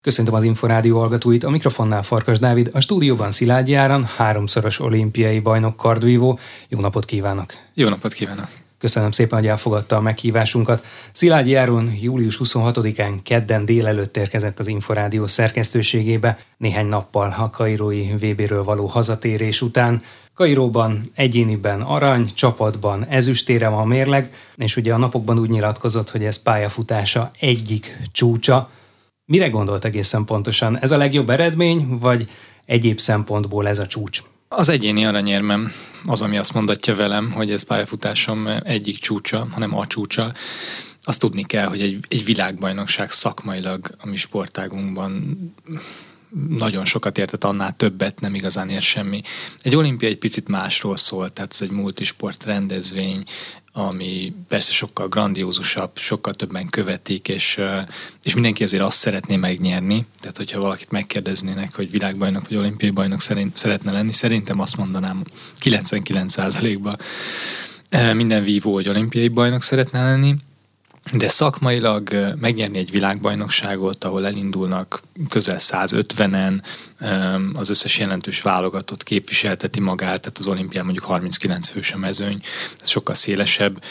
Köszöntöm az Inforádió hallgatóit, a mikrofonnál Farkas Dávid, a stúdióban Szilágyi Áran, háromszoros olimpiai bajnok kardvívó. Jó napot kívánok! Jó napot kívánok! Köszönöm szépen, hogy elfogadta a meghívásunkat. Szilágyi Áron július 26-án kedden délelőtt érkezett az Inforádió szerkesztőségébe, néhány nappal a Kairói VB-ről való hazatérés után. Kairóban egyéniben arany, csapatban ezüstére van a mérleg, és ugye a napokban úgy nyilatkozott, hogy ez pályafutása egyik csúcsa. Mire gondolt egészen pontosan? Ez a legjobb eredmény, vagy egyéb szempontból ez a csúcs? Az egyéni aranyérmem az, ami azt mondatja velem, hogy ez pályafutásom egyik csúcsa, hanem a csúcsa. Azt tudni kell, hogy egy, egy világbajnokság szakmailag a mi sportágunkban nagyon sokat értett, annál többet nem igazán ér semmi. Egy olimpia egy picit másról szól, tehát ez egy multisport rendezvény, ami persze sokkal grandiózusabb, sokkal többen követik, és, és mindenki azért azt szeretné megnyerni. Tehát, hogyha valakit megkérdeznének, hogy világbajnok vagy olimpiai bajnok szerint, szeretne lenni, szerintem azt mondanám 99%-ban minden vívó, hogy olimpiai bajnok szeretne lenni. De szakmailag megnyerni egy világbajnokságot, ahol elindulnak közel 150-en, az összes jelentős válogatott képviselteti magát, tehát az olimpián mondjuk 39 fős a mezőny, ez sokkal szélesebb.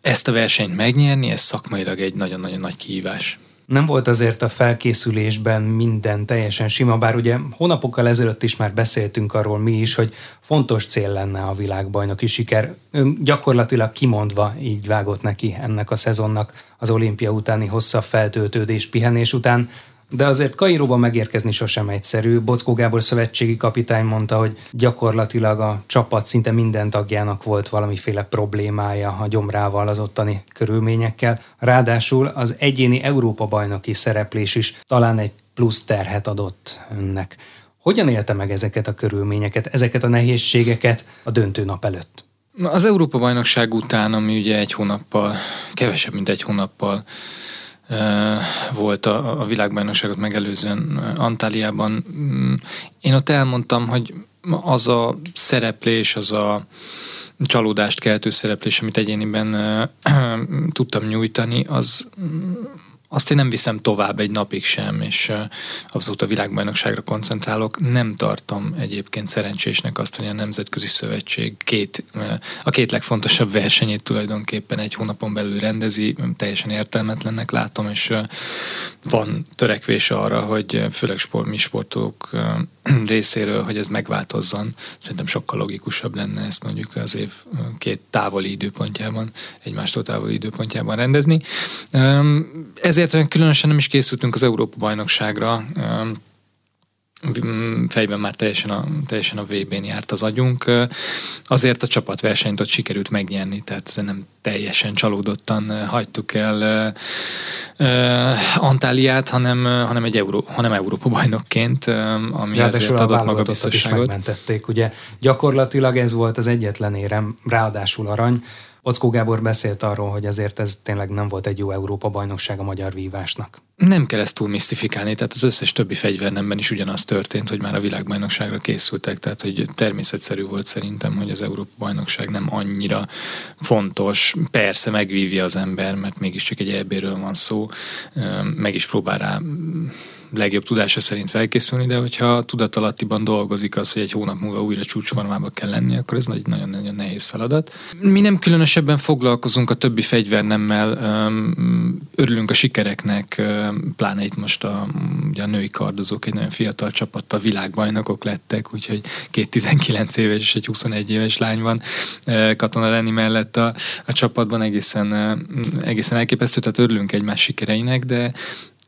Ezt a versenyt megnyerni, ez szakmailag egy nagyon-nagyon nagy kihívás. Nem volt azért a felkészülésben minden teljesen sima, bár ugye hónapokkal ezelőtt is már beszéltünk arról mi is, hogy fontos cél lenne a világbajnoki siker. Ön gyakorlatilag kimondva így vágott neki ennek a szezonnak az olimpia utáni hosszabb feltöltődés, pihenés után. De azért Kairóban megérkezni sosem egyszerű. Bockó Gábor szövetségi kapitány mondta, hogy gyakorlatilag a csapat szinte minden tagjának volt valamiféle problémája a gyomrával, az ottani körülményekkel. Ráadásul az egyéni Európa-bajnoki szereplés is talán egy plusz terhet adott önnek. Hogyan élte meg ezeket a körülményeket, ezeket a nehézségeket a döntő nap előtt? Az Európa-bajnokság után, ami ugye egy hónappal, kevesebb, mint egy hónappal volt a, a világbajnokságot megelőzően Antáliában. Mm, én ott elmondtam, hogy az a szereplés, az a csalódást keltő szereplés, amit egyéniben tudtam nyújtani, az azt én nem viszem tovább egy napig sem, és abszolút a világbajnokságra koncentrálok. Nem tartom egyébként szerencsésnek azt, hogy a Nemzetközi Szövetség két, a két legfontosabb versenyét tulajdonképpen egy hónapon belül rendezi, teljesen értelmetlennek látom, és van törekvés arra, hogy főleg sport, mi sportolók részéről, hogy ez megváltozzon. Szerintem sokkal logikusabb lenne ezt mondjuk az év két távoli időpontjában, egymástól távoli időpontjában rendezni. Ezért olyan különösen nem is készültünk az Európa-bajnokságra, fejben már teljesen a, teljesen a VB-n járt az agyunk. Azért a csapatversenyt ott sikerült megnyerni, tehát ezen nem teljesen csalódottan hagytuk el Antáliát, hanem, hanem egy Euró, hanem Európa bajnokként, ami ja, azért adott magabiztosságot. Is megmentették, ugye gyakorlatilag ez volt az egyetlen érem, ráadásul arany, Ockó Gábor beszélt arról, hogy azért ez tényleg nem volt egy jó Európa-bajnokság a magyar vívásnak. Nem kell ezt túl misztifikálni, tehát az összes többi fegyvernemben is ugyanaz történt, hogy már a világbajnokságra készültek, tehát hogy természetszerű volt szerintem, hogy az Európa-bajnokság nem annyira fontos. Persze megvívja az ember, mert mégiscsak egy EB-ről van szó, meg is próbál rá legjobb tudása szerint felkészülni, de hogyha tudatalattiban dolgozik az, hogy egy hónap múlva újra csúcsformába kell lenni, akkor ez nagyon-nagyon nehéz feladat. Mi nem különösebben foglalkozunk a többi fegyvernemmel, örülünk a sikereknek, pláne itt most a, ugye a női kardozók egy nagyon fiatal csapattal világbajnokok lettek, úgyhogy két 19 éves és egy 21 éves lány van Katona Lenni mellett a, a csapatban egészen, egészen elképesztő, tehát örülünk egymás sikereinek, de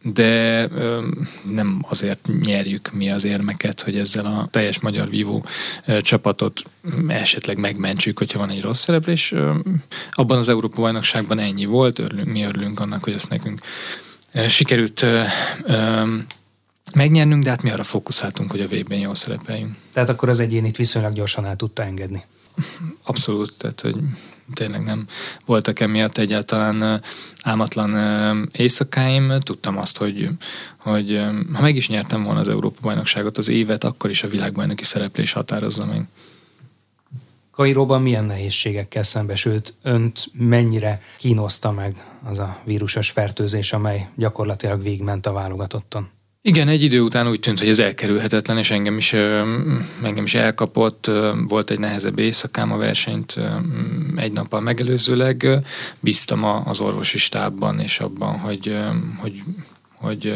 de ö, nem azért nyerjük mi az érmeket, hogy ezzel a teljes magyar vívó ö, csapatot esetleg megmentsük, hogyha van egy rossz szereplés. Abban az Európa-bajnokságban ennyi volt, örülünk, mi örülünk annak, hogy ezt nekünk sikerült megnyernünk, de hát mi arra fókuszáltunk, hogy a vb n jól szerepeljünk. Tehát akkor az egyénit viszonylag gyorsan el tudta engedni. Abszolút, tehát hogy tényleg nem voltak emiatt egyáltalán álmatlan éjszakáim. Tudtam azt, hogy, hogy ha meg is nyertem volna az Európa-bajnokságot az évet, akkor is a világbajnoki szereplés határozza meg. Kairóban milyen nehézségekkel szembesült, önt mennyire kínoszta meg az a vírusos fertőzés, amely gyakorlatilag végment a válogatotton? Igen, egy idő után úgy tűnt, hogy ez elkerülhetetlen, és engem is, engem is elkapott. Volt egy nehezebb éjszakám a versenyt egy nappal megelőzőleg. Bíztam az orvosi stábban és abban, hogy, hogy hogy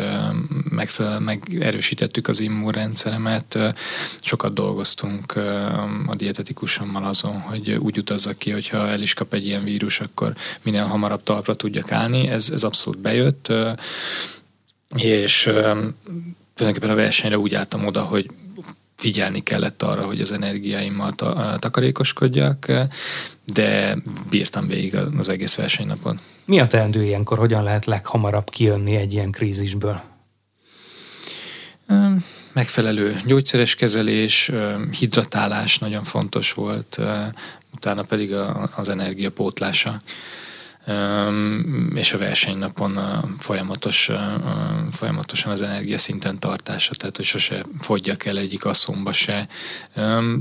megfelel, megerősítettük az immunrendszeremet. Sokat dolgoztunk a dietetikusommal azon, hogy úgy utazzak ki, hogyha el is kap egy ilyen vírus, akkor minél hamarabb talpra tudjak állni. Ez, ez abszolút bejött és tulajdonképpen a versenyre úgy álltam oda, hogy figyelni kellett arra, hogy az energiáimmal takarékoskodjak, de bírtam végig az egész versenynapon. Mi a teendő ilyenkor? Hogyan lehet leghamarabb kijönni egy ilyen krízisből? Megfelelő gyógyszeres kezelés, hidratálás nagyon fontos volt, utána pedig az energia pótlása és a versenynapon folyamatos, folyamatosan az energia szinten tartása, tehát hogy sose fogyjak el egyik asszomba se.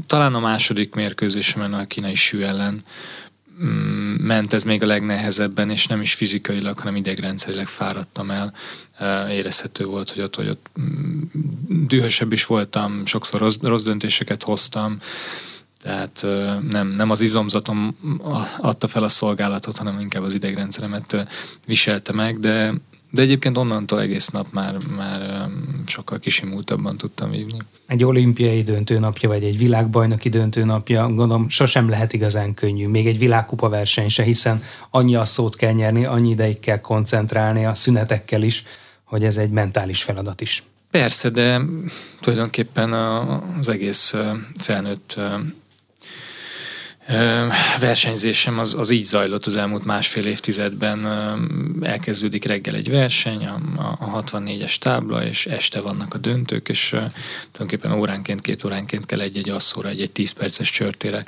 Talán a második mérkőzésemen a kínai sű ellen mm, ment ez még a legnehezebben, és nem is fizikailag, hanem idegrendszerileg fáradtam el. Érezhető volt, hogy ott, hogy ott mm, dühösebb is voltam, sokszor rossz, rossz döntéseket hoztam, tehát nem, nem az izomzatom adta fel a szolgálatot, hanem inkább az idegrendszeremet viselte meg, de, de egyébként onnantól egész nap már, már sokkal kisimultabban tudtam vívni. Egy olimpiai döntőnapja, vagy egy világbajnoki döntőnapja, gondolom sosem lehet igazán könnyű. Még egy világkupa verseny se, hiszen annyi a szót kell nyerni, annyi ideig kell koncentrálni a szünetekkel is, hogy ez egy mentális feladat is. Persze, de tulajdonképpen az egész felnőtt versenyzésem az, az így zajlott az elmúlt másfél évtizedben. Elkezdődik reggel egy verseny, a, a 64-es tábla, és este vannak a döntők, és tulajdonképpen óránként, két óránként kell egy-egy asszóra, egy-egy 10 perces csörtére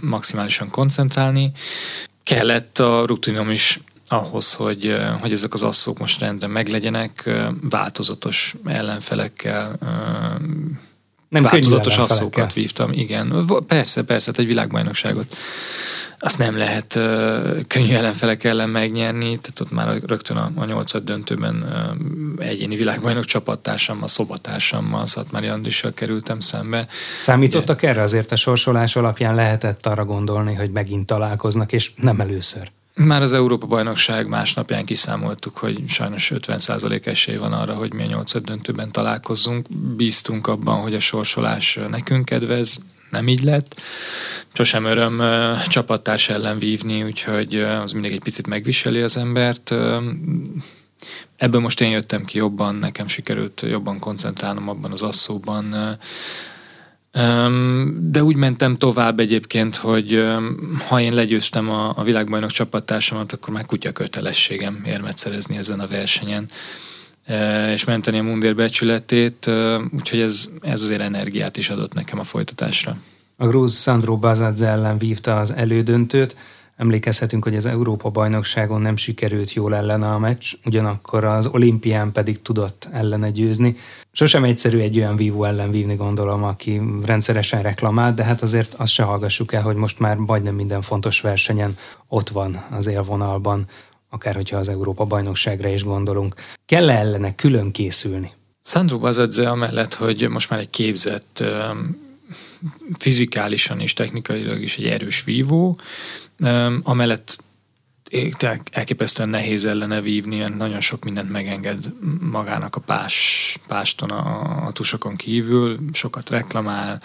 maximálisan koncentrálni. Kellett a rutinom is ahhoz, hogy, hogy ezek az asszók most rendre meglegyenek, változatos ellenfelekkel, nem változatos asszókat vívtam, igen. Persze, persze, hát egy világbajnokságot azt nem lehet uh, könnyű ellenfelek ellen megnyerni, tehát ott már rögtön a, a nyolcad döntőben uh, egyéni világbajnok csapattársammal, szobatársammal, Szatmári Andrissal kerültem szembe. Számítottak Ugye, erre azért a sorsolás alapján lehetett arra gondolni, hogy megint találkoznak, és nem először? Már az Európa-bajnokság másnapján kiszámoltuk, hogy sajnos 50% esély van arra, hogy mi a nyolcad döntőben találkozzunk. Bíztunk abban, hogy a sorsolás nekünk kedvez, nem így lett. Sosem öröm csapattárs ellen vívni, úgyhogy az mindig egy picit megviseli az embert. Ebből most én jöttem ki jobban, nekem sikerült jobban koncentrálnom abban az asszóban, de úgy mentem tovább egyébként, hogy ha én legyőztem a, a világbajnok csapattársamat, akkor már kutya kötelességem érmet szerezni ezen a versenyen és menteni a mundér becsületét, úgyhogy ez, ez azért energiát is adott nekem a folytatásra. A grúz Sandro Bazadze ellen vívta az elődöntőt, Emlékezhetünk, hogy az Európa-bajnokságon nem sikerült jól ellene a meccs, ugyanakkor az olimpián pedig tudott ellene győzni. Sosem egyszerű egy olyan vívó ellen vívni, gondolom, aki rendszeresen reklamál, de hát azért azt se hallgassuk el, hogy most már majdnem minden fontos versenyen ott van az élvonalban, akár hogyha az Európa-bajnokságra is gondolunk. Kell -e ellene külön készülni? Sandro Bazadze amellett, hogy most már egy képzett fizikálisan és technikailag is egy erős vívó, amellett elképesztően nehéz ellene vívni, nagyon sok mindent megenged magának a pás, páston a, a tusokon kívül, sokat reklamál,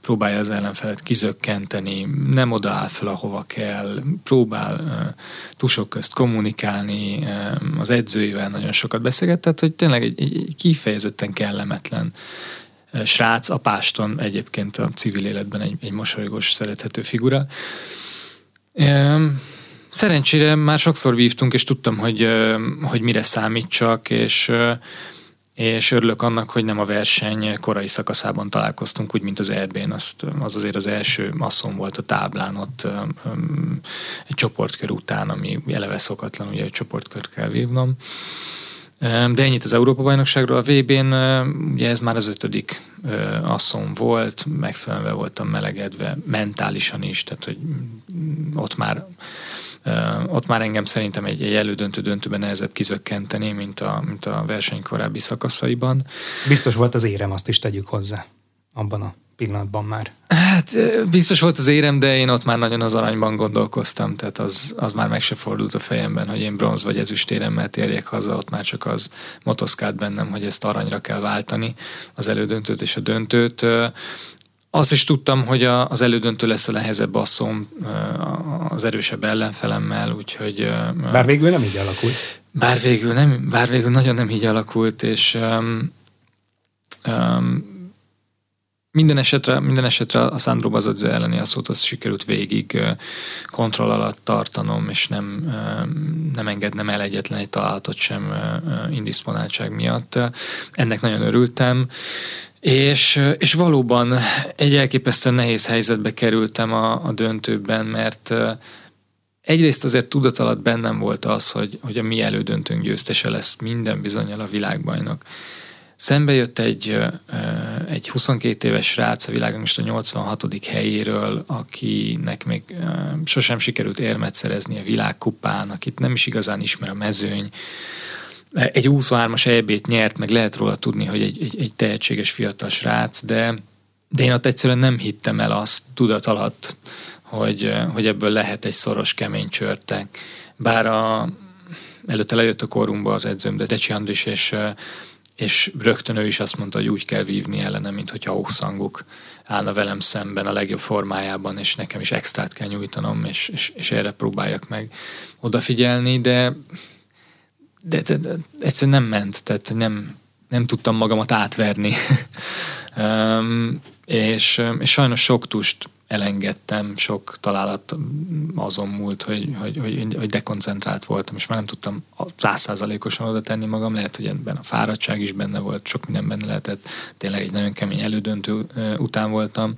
próbálja az ellenfelet kizökkenteni, nem odaáll fel, ahova kell, próbál uh, tusok közt kommunikálni, uh, az edzőivel nagyon sokat beszélget, tehát hogy tényleg egy, egy kifejezetten kellemetlen srác, a páston egyébként a civil életben egy, egy mosolygós, szerethető figura. Szerencsére már sokszor vívtunk, és tudtam, hogy, hogy mire számítsak, és, és örülök annak, hogy nem a verseny korai szakaszában találkoztunk, úgy, mint az EB-n. Azt, az azért az első masszon volt a táblán, ott egy csoportkör után, ami eleve szokatlan, ugye egy csoportkör kell vívnom. De ennyit az Európa-bajnokságról. A VB-n ugye ez már az ötödik asszon volt, megfelelően voltam melegedve mentálisan is, tehát hogy ott már ott már engem szerintem egy, egy elődöntő döntőben nehezebb kizökkenteni, mint a, mint a verseny korábbi szakaszaiban. Biztos volt az érem, azt is tegyük hozzá abban a pillanatban már. Hát biztos volt az érem, de én ott már nagyon az aranyban gondolkoztam, tehát az, az már meg se fordult a fejemben, hogy én bronz vagy ezüstéremmel térjek haza, ott már csak az motoszkált bennem, hogy ezt aranyra kell váltani, az elődöntőt és a döntőt. Azt is tudtam, hogy a, az elődöntő lesz a nehezebb asszom az erősebb ellenfelemmel, úgyhogy... Bár végül nem így alakult. Bár végül, nem, bár végül nagyon nem így alakult, és um, um, minden esetre, minden esetre a Sandro Bazadze elleni a szót az sikerült végig kontroll alatt tartanom, és nem, nem engednem el egyetlen egy találatot sem indisponáltság miatt. Ennek nagyon örültem. És, és valóban egy elképesztően nehéz helyzetbe kerültem a, a döntőben, mert egyrészt azért tudat alatt bennem volt az, hogy, hogy a mi elődöntőnk győztese lesz minden bizonyal a világbajnok. Szembe jött egy, egy 22 éves srác a világon most a 86. helyéről, akinek még sosem sikerült érmet szerezni a világkupán, akit nem is igazán ismer a mezőny. Egy 23-as EB-t nyert, meg lehet róla tudni, hogy egy, egy, egy tehetséges fiatal srác, de, de én ott egyszerűen nem hittem el azt tudat alatt, hogy, hogy ebből lehet egy szoros, kemény csörtek. Bár a, előtte lejött a korunkba az edzőm, de Tecsi Andris és és rögtön ő is azt mondta, hogy úgy kell vívni ellene, mint hogyha Oxanguk állna velem szemben a legjobb formájában, és nekem is extrát kell nyújtanom, és, és, és erre próbáljak meg odafigyelni, de, de, de, de egyszerűen nem ment, tehát nem, nem tudtam magamat átverni. um, és, és sajnos sok tust elengedtem, sok találat azon múlt, hogy, hogy, hogy, hogy dekoncentrált voltam, és már nem tudtam százszázalékosan oda tenni magam, lehet, hogy ebben a fáradtság is benne volt, sok minden benne lehetett, tényleg egy nagyon kemény elődöntő után voltam.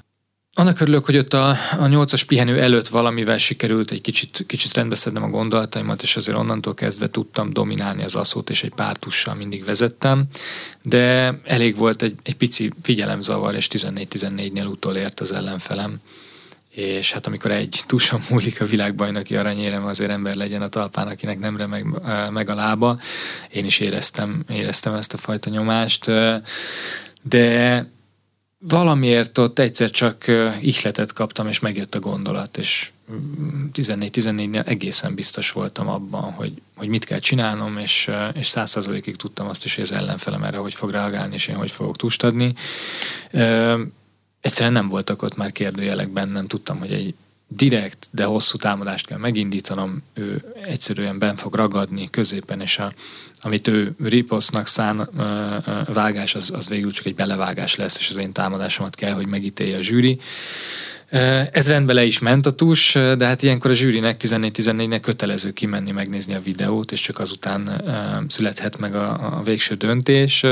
Annak örülök, hogy ott a, a nyolcas pihenő előtt valamivel sikerült egy kicsit, kicsit rendbeszednem a gondolataimat, és azért onnantól kezdve tudtam dominálni az aszót, és egy pár tussal mindig vezettem, de elég volt egy, egy pici figyelemzavar, és 14-14-nél utolért az ellenfelem és hát amikor egy tuson múlik a világbajnoki aranyérem, azért ember legyen a talpán, akinek nem remeg meg a lába. Én is éreztem, éreztem ezt a fajta nyomást, de valamiért ott egyszer csak ihletet kaptam, és megjött a gondolat, és 14-14-nél mm, egészen biztos voltam abban, hogy, hogy mit kell csinálnom, és, és százszerzalékig tudtam azt is, hogy az ellenfelem erre hogy fog reagálni, és én hogy fogok tust adni egyszerűen nem voltak ott már kérdőjelek bennem, tudtam, hogy egy direkt, de hosszú támadást kell megindítanom, ő egyszerűen ben fog ragadni középen, és a, amit ő riposznak szán vágás, az, az végül csak egy belevágás lesz, és az én támadásomat kell, hogy megítélje a zsűri. Ez rendben le is ment a tus, de hát ilyenkor a zsűrinek 14-14-nek kötelező kimenni megnézni a videót, és csak azután születhet meg a, a végső döntés.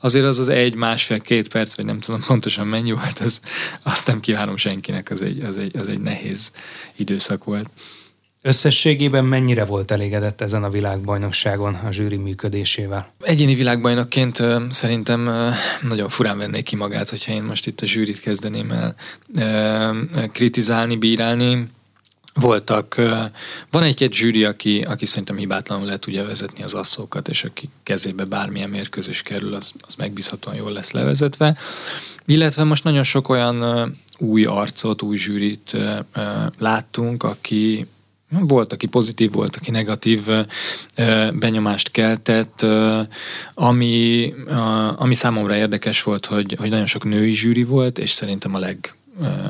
Azért az az egy, másfél, két perc, vagy nem tudom pontosan mennyi volt, az, azt nem kívánom senkinek, az egy, az egy, az egy nehéz időszak volt. Összességében mennyire volt elégedett ezen a világbajnokságon a zsűri működésével? Egyéni világbajnokként szerintem nagyon furán vennék ki magát, hogyha én most itt a zsűrit kezdeném el kritizálni, bírálni. Voltak, van egy-két zsűri, aki, aki szerintem hibátlanul le tudja vezetni az asszókat, és aki kezébe bármilyen mérkőzés kerül, az, az megbízhatóan jól lesz levezetve. Illetve most nagyon sok olyan új arcot, új zsűrit láttunk, aki, volt, aki pozitív, volt, aki negatív benyomást keltett, ami, ami számomra érdekes volt, hogy, hogy nagyon sok női zsűri volt, és szerintem a leg,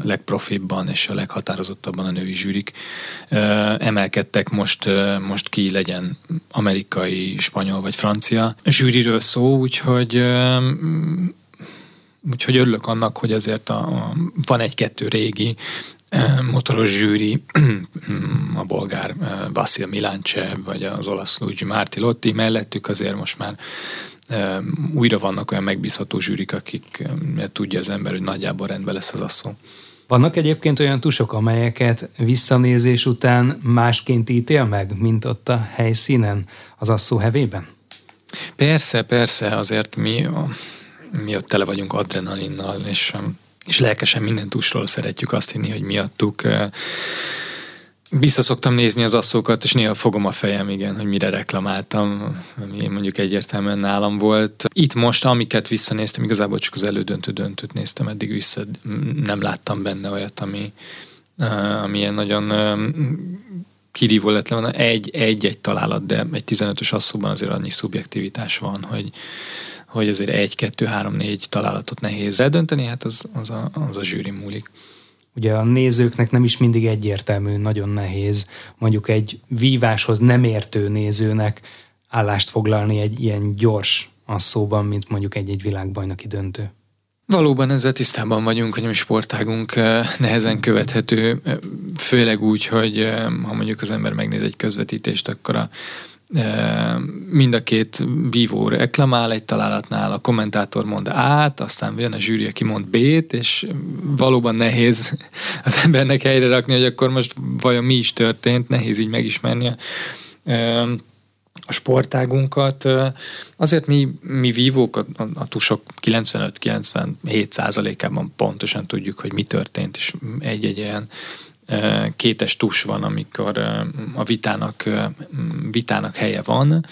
legprofibban és a leghatározottabban a női zsűrik emelkedtek most, most ki legyen amerikai, spanyol vagy francia zsűriről szó, úgyhogy Úgyhogy örülök annak, hogy azért a, a, van egy-kettő régi motoros zsűri, a bolgár Vasil Milánce, vagy az olasz Luigi Martilotti, mellettük azért most már újra vannak olyan megbízható zsűrik, akik tudja az ember, hogy nagyjából rendben lesz az asszó. Vannak egyébként olyan tusok, amelyeket visszanézés után másként ítél meg, mint ott a helyszínen, az asszó hevében? Persze, persze, azért mi, mi ott tele vagyunk adrenalinnal, és, és lelkesen minden tusról szeretjük azt hinni, hogy miattuk vissza szoktam nézni az asszókat, és néha fogom a fejem, igen, hogy mire reklamáltam, ami mondjuk egyértelműen nálam volt. Itt most, amiket visszanéztem, igazából csak az elődöntő döntőt néztem, eddig vissza nem láttam benne olyat, ami, ami ilyen nagyon kirívó lett volna. Egy, egy, egy találat, de egy 15-ös asszóban azért annyi szubjektivitás van, hogy, hogy azért egy, kettő, három, négy találatot nehéz eldönteni, hát az, az, a, az a zsűri múlik. Ugye a nézőknek nem is mindig egyértelmű, nagyon nehéz mondjuk egy víváshoz nem értő nézőnek állást foglalni egy ilyen gyors asszóban, mint mondjuk egy-egy világbajnoki döntő. Valóban ezzel tisztában vagyunk, hogy a sportágunk eh, nehezen követhető, főleg úgy, hogy ha mondjuk az ember megnéz egy közvetítést, akkor a mind a két vívó reklamál egy találatnál, a kommentátor mond át, aztán jön a zsűri, aki mond B-t, és valóban nehéz az embernek helyre rakni, hogy akkor most vajon mi is történt, nehéz így megismerni a sportágunkat. Azért mi, mi vívók, a, a, tusok 95-97 százalékában pontosan tudjuk, hogy mi történt, és egy-egy ilyen kétes tus van, amikor a vitának, vitának helye van.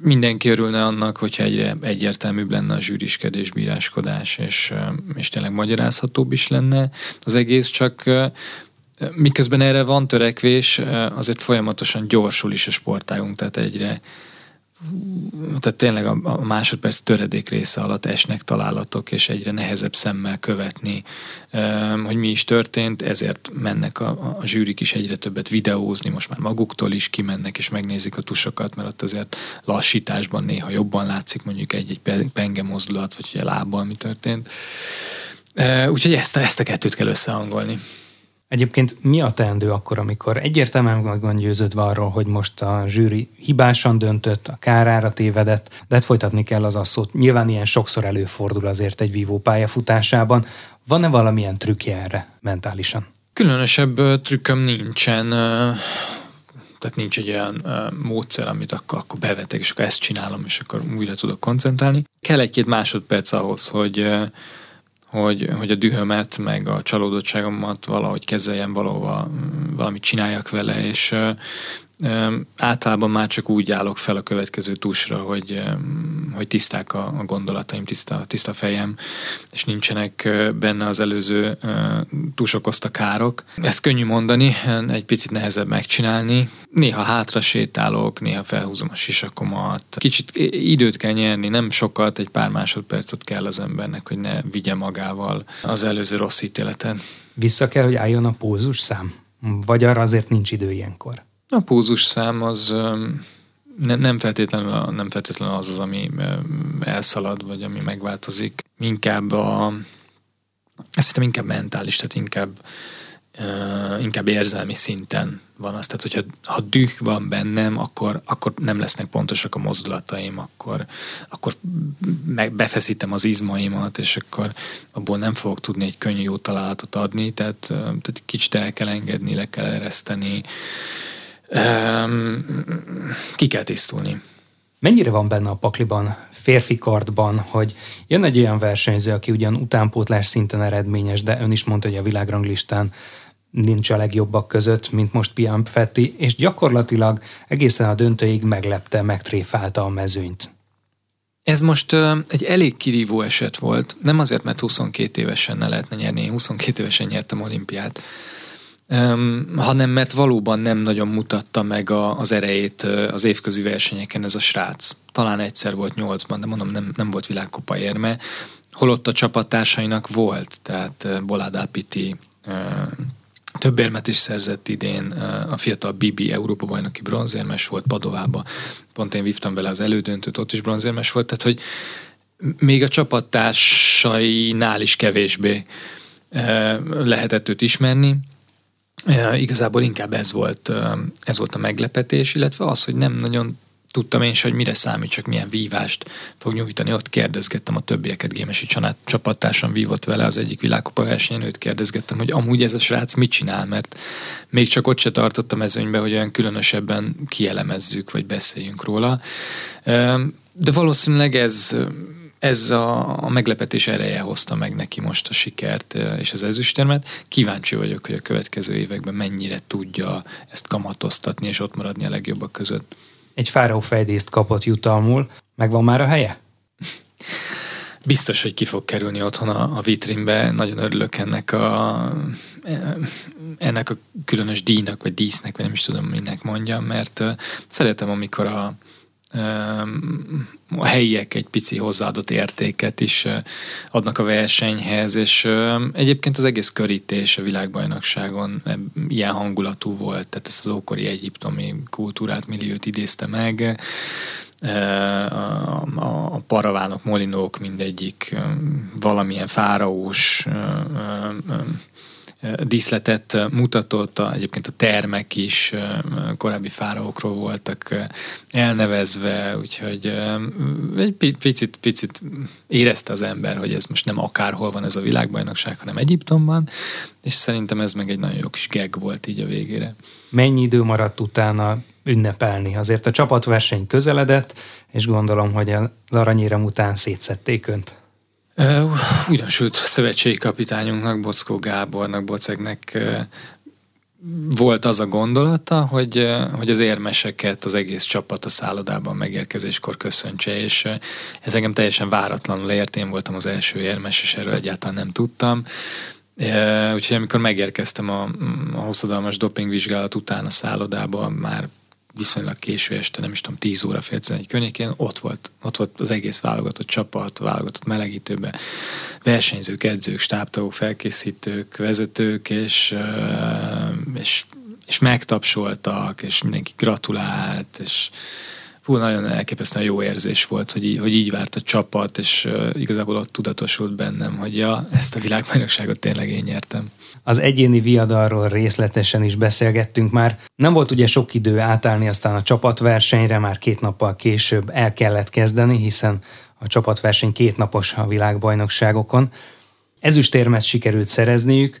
Mindenki örülne annak, hogyha egyre egyértelműbb lenne a zsűriskedés, bíráskodás, és, és tényleg magyarázhatóbb is lenne az egész, csak miközben erre van törekvés, azért folyamatosan gyorsul is a sportágunk, tehát egyre tehát tényleg a, a másodperc töredék része alatt esnek találatok, és egyre nehezebb szemmel követni, hogy mi is történt, ezért mennek a, a zsűrik is egyre többet videózni, most már maguktól is kimennek, és megnézik a tusokat, mert ott azért lassításban néha jobban látszik mondjuk egy-egy penge mozdulat, vagy hogy a lábbal mi történt. Úgyhogy ezt a, ezt a kettőt kell összehangolni. Egyébként mi a teendő akkor, amikor egyértelműen meg van győződve arról, hogy most a zsűri hibásan döntött, a kárára tévedett, de hát folytatni kell az asszót. Nyilván ilyen sokszor előfordul azért egy vívó pályafutásában. Van-e valamilyen trükkje erre mentálisan? Különösebb trükköm nincsen tehát nincs egy olyan módszer, amit akkor, akkor bevetek, és akkor ezt csinálom, és akkor újra tudok koncentrálni. Kell egy-két másodperc ahhoz, hogy hogy, hogy a dühömet, meg a csalódottságomat valahogy kezeljem, valahova, valamit csináljak vele, és általában már csak úgy állok fel a következő tusra, hogy, hogy tiszták a, gondolataim, tiszta, tiszta fejem, és nincsenek benne az előző tus okozta károk. Ezt könnyű mondani, egy picit nehezebb megcsinálni. Néha hátra sétálok, néha felhúzom a sisakomat. Kicsit időt kell nyerni, nem sokat, egy pár másodpercet kell az embernek, hogy ne vigye magával az előző rossz ítéleten. Vissza kell, hogy álljon a pózus szám? Vagy arra azért nincs idő ilyenkor? A pózus szám az nem, nem, feltétlenül, nem feltétlenül az az, ami elszalad, vagy ami megváltozik. Inkább a, ezt inkább mentális, tehát inkább, inkább érzelmi szinten van az. Tehát, hogyha ha düh van bennem, akkor, akkor nem lesznek pontosak a mozdulataim, akkor, akkor meg befeszítem az izmaimat, és akkor abból nem fogok tudni egy könnyű jó találatot adni, tehát, tehát kicsit el kell engedni, le kell ereszteni, ki kell tisztulni. Mennyire van benne a pakliban, férfi kartban, hogy jön egy olyan versenyző, aki ugyan utánpótlás szinten eredményes, de ön is mondta, hogy a világranglistán nincs a legjobbak között, mint most Pian Fetti, és gyakorlatilag egészen a döntőig meglepte, megtréfálta a mezőnyt. Ez most egy elég kirívó eset volt, nem azért, mert 22 évesen ne lehetne nyerni, én 22 évesen nyertem olimpiát, Um, hanem mert valóban nem nagyon mutatta meg a, az erejét az évközi versenyeken ez a srác. Talán egyszer volt nyolcban, de mondom, nem, nem volt világkopa érme. Holott a csapattársainak volt, tehát Bolád Alpiti több érmet is szerzett idén, a fiatal Bibi Európa bajnoki bronzérmes volt Padovába, pont én vívtam vele az elődöntőt, ott is bronzérmes volt, tehát hogy még a csapattársainál is kevésbé lehetett őt ismerni, Igazából inkább ez volt, ez volt a meglepetés, illetve az, hogy nem nagyon tudtam én hogy mire számít, csak milyen vívást fog nyújtani. Ott kérdezgettem a többieket, Gémesi Csanát csapattársam vívott vele az egyik világkupa versenyen, őt kérdezgettem, hogy amúgy ez a srác mit csinál, mert még csak ott se tartott a hogy olyan különösebben kielemezzük, vagy beszéljünk róla. De valószínűleg ez ez a, a meglepetés ereje hozta meg neki most a sikert és az ezüstérmet. Kíváncsi vagyok, hogy a következő években mennyire tudja ezt kamatoztatni és ott maradni a legjobbak között. Egy fáraó fejdészt kapott jutalmul. Megvan már a helye? Biztos, hogy ki fog kerülni otthon a, a vitrínbe. Nagyon örülök ennek a, ennek a különös díjnak, vagy dísznek, vagy nem is tudom, minek mondjam, mert szeretem, amikor a, a helyiek egy pici hozzáadott értéket is adnak a versenyhez, és egyébként az egész körítés a világbajnokságon ilyen hangulatú volt, tehát ezt az ókori egyiptomi kultúrát, milliót idézte meg, a, a, a paravánok, molinók mindegyik valamilyen fáraós díszletet mutatott, egyébként a termek is korábbi fáraókról voltak elnevezve, úgyhogy egy picit, picit érezte az ember, hogy ez most nem akárhol van ez a világbajnokság, hanem Egyiptomban, és szerintem ez meg egy nagyon jó kis geg volt így a végére. Mennyi idő maradt utána ünnepelni? Azért a csapatverseny közeledett, és gondolom, hogy az aranyérem után szétszették önt. Újdonsült szövetségi kapitányunknak, Bockó Gábornak, Bocegnek volt az a gondolata, hogy, hogy az érmeseket az egész csapat a szállodában megérkezéskor köszöntse, és ez engem teljesen váratlanul ért, én voltam az első érmes, és erről egyáltalán nem tudtam. Úgyhogy amikor megérkeztem a, a hosszadalmas dopingvizsgálat után a szállodába, már viszonylag késő este, nem is tudom, 10 óra fél egy környékén, ott volt, ott volt az egész válogatott csapat, válogatott melegítőben, versenyzők, edzők, stábtagok, felkészítők, vezetők, és, és, és megtapsoltak, és mindenki gratulált, és fú, nagyon elképesztően jó érzés volt, hogy hogy így várt a csapat, és uh, igazából ott tudatosult bennem, hogy ja, ezt a világbajnokságot tényleg én nyertem. Az egyéni viadalról részletesen is beszélgettünk már. Nem volt ugye sok idő átállni aztán a csapatversenyre, már két nappal később el kellett kezdeni, hiszen a csapatverseny két napos a világbajnokságokon. Ezüstérmet sikerült szerezniük,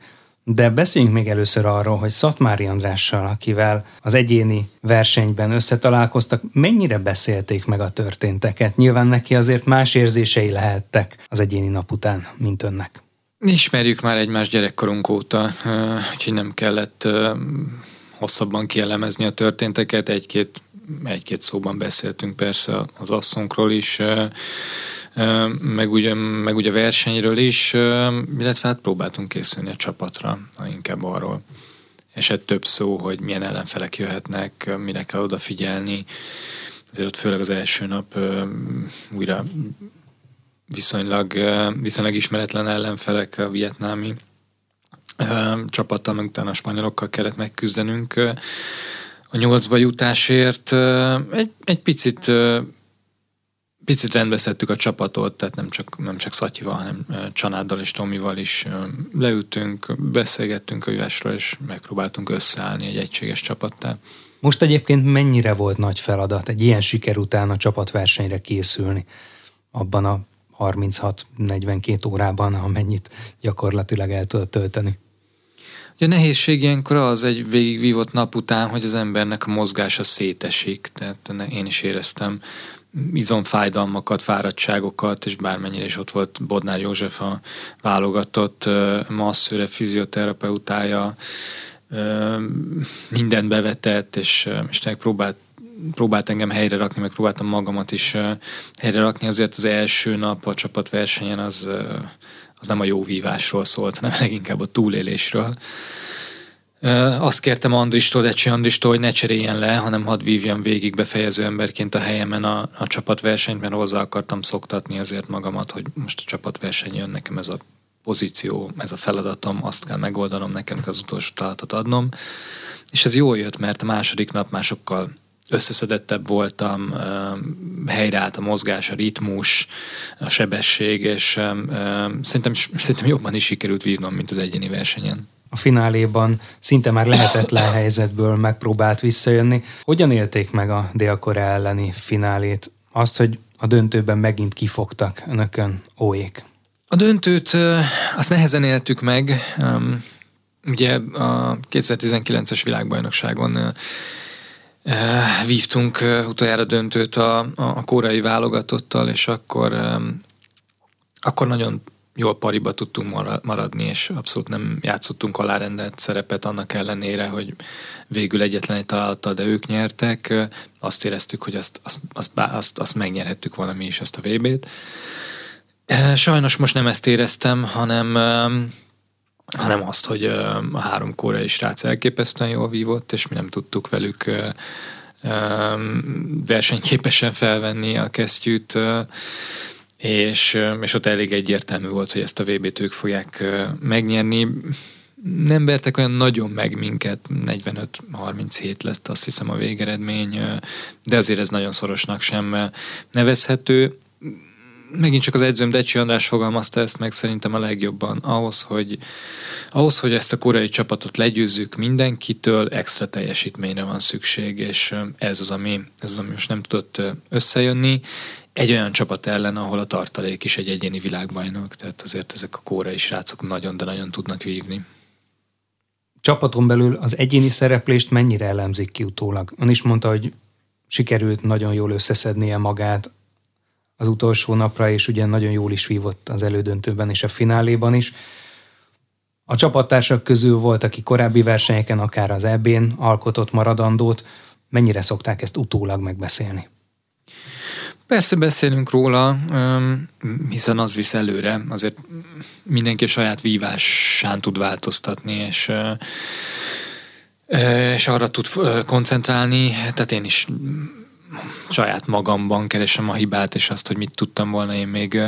de beszéljünk még először arról, hogy Szatmári Andrással, akivel az egyéni versenyben összetalálkoztak, mennyire beszélték meg a történteket. Nyilván neki azért más érzései lehettek az egyéni nap után, mint önnek. Ismerjük már egymást gyerekkorunk óta, úgyhogy nem kellett hosszabban kielemezni a történteket. Egy-két, egy-két szóban beszéltünk persze az asszonkról is, meg ugye, meg ugye versenyről is, illetve hát próbáltunk készülni a csapatra, inkább arról esett több szó, hogy milyen ellenfelek jöhetnek, mire kell odafigyelni. Azért ott főleg az első nap újra viszonylag, viszonylag ismeretlen ellenfelek a vietnámi csapattal, meg utána a spanyolokkal kellett megküzdenünk a nyolcba jutásért. Egy, egy picit picit rendbe szedtük a csapatot, tehát nem csak, nem csak Szatyival, hanem Csanáddal és Tomival is leültünk, beszélgettünk a jövésről, és megpróbáltunk összeállni egy egységes csapattá. Most egyébként mennyire volt nagy feladat egy ilyen siker után a csapatversenyre készülni abban a 36-42 órában, amennyit gyakorlatilag el tudott tölteni? A nehézség ilyenkor az egy végigvívott nap után, hogy az embernek a mozgása szétesik. Tehát én is éreztem izomfájdalmakat, fáradtságokat, és bármennyire is ott volt Bodnár József a válogatott masszőre, fizioterapeutája, mindent bevetett, és, és próbált próbált engem helyre rakni, meg próbáltam magamat is helyre rakni. Azért az első nap a csapatversenyen az, az nem a jó vívásról szólt, hanem leginkább a túlélésről. Azt kértem Andristól, Decsi Andristól, hogy ne cseréljen le, hanem hadd vívjam végig befejező emberként a helyemen a, a csapatversenyt, mert hozzá akartam szoktatni azért magamat, hogy most a csapatverseny jön, nekem ez a pozíció, ez a feladatom, azt kell megoldanom, nekem az utolsó talatot adnom. És ez jól jött, mert a második nap másokkal összeszedettebb voltam, helyreállt a mozgás, a ritmus, a sebesség, és szerintem, szerintem jobban is sikerült vívnom, mint az egyéni versenyen. A fináléban szinte már lehetetlen helyzetből megpróbált visszajönni. Hogyan élték meg a Dél-Korea elleni finálét? Azt, hogy a döntőben megint kifogtak önökön óék. A döntőt azt nehezen éltük meg. Ugye a 2019-es világbajnokságon vívtunk utoljára döntőt a, a korai válogatottal, és akkor, akkor nagyon jól pariba tudtunk maradni, és abszolút nem játszottunk alárendelt szerepet annak ellenére, hogy végül egyetlen egy találattal, de ők nyertek. Azt éreztük, hogy azt, azt, azt, azt, azt megnyerhettük valami is, ezt a VB-t. Sajnos most nem ezt éreztem, hanem hanem azt, hogy a három koreai srác elképesztően jól vívott, és mi nem tudtuk velük versenyképesen felvenni a kesztyűt, és, és ott elég egyértelmű volt, hogy ezt a VB-t ők fogják megnyerni. Nem vertek olyan nagyon meg minket, 45-37 lett azt hiszem a végeredmény, de azért ez nagyon szorosnak sem nevezhető megint csak az edzőm Decsi András fogalmazta ezt meg szerintem a legjobban. Ahhoz, hogy, ahhoz, hogy ezt a koreai csapatot legyőzzük mindenkitől, extra teljesítményre van szükség, és ez az, ami, ez az, ami most nem tudott összejönni. Egy olyan csapat ellen, ahol a tartalék is egy egyéni világbajnok, tehát azért ezek a koreai srácok nagyon, de nagyon tudnak vívni. Csapaton belül az egyéni szereplést mennyire elemzik ki utólag? Ön is mondta, hogy sikerült nagyon jól összeszednie magát, az utolsó napra, és ugye nagyon jól is vívott az elődöntőben és a fináléban is. A csapattársak közül volt, aki korábbi versenyeken, akár az EB-n alkotott maradandót. Mennyire szokták ezt utólag megbeszélni? Persze beszélünk róla, hiszen az visz előre. Azért mindenki a saját vívásán tud változtatni, és és arra tud koncentrálni, tehát én is saját magamban keresem a hibát, és azt, hogy mit tudtam volna én még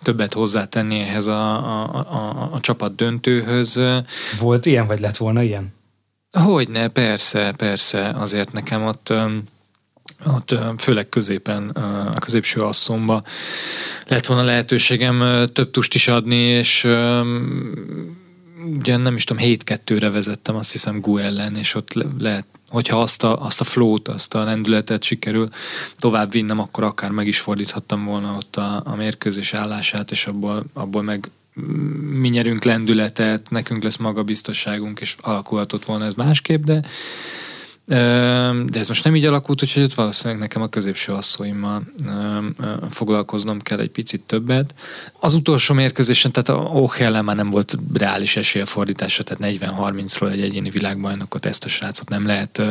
többet hozzátenni ehhez a, a, a, a csapat döntőhöz. Volt ilyen, vagy lett volna ilyen? Hogyne, persze, persze. Azért nekem ott ott főleg középen, a középső asszomba lett volna lehetőségem több tust is adni, és ugye nem is tudom, 7-2-re vezettem, azt hiszem Gu ellen, és ott lehet, hogyha azt a, azt a flow-t, azt a lendületet sikerül tovább vinnem, akkor akár meg is fordíthattam volna ott a, a mérkőzés állását, és abból, abból meg mi nyerünk lendületet, nekünk lesz magabiztosságunk, és alakulhatott volna ez másképp, de de ez most nem így alakult, úgyhogy ott valószínűleg nekem a középső asszóimmal foglalkoznom kell egy picit többet. Az utolsó mérkőzésen, tehát a Ohellen már nem volt reális esélyfordítása, tehát 40-30-ról egy egyéni világbajnokot, ezt a srácot nem lehet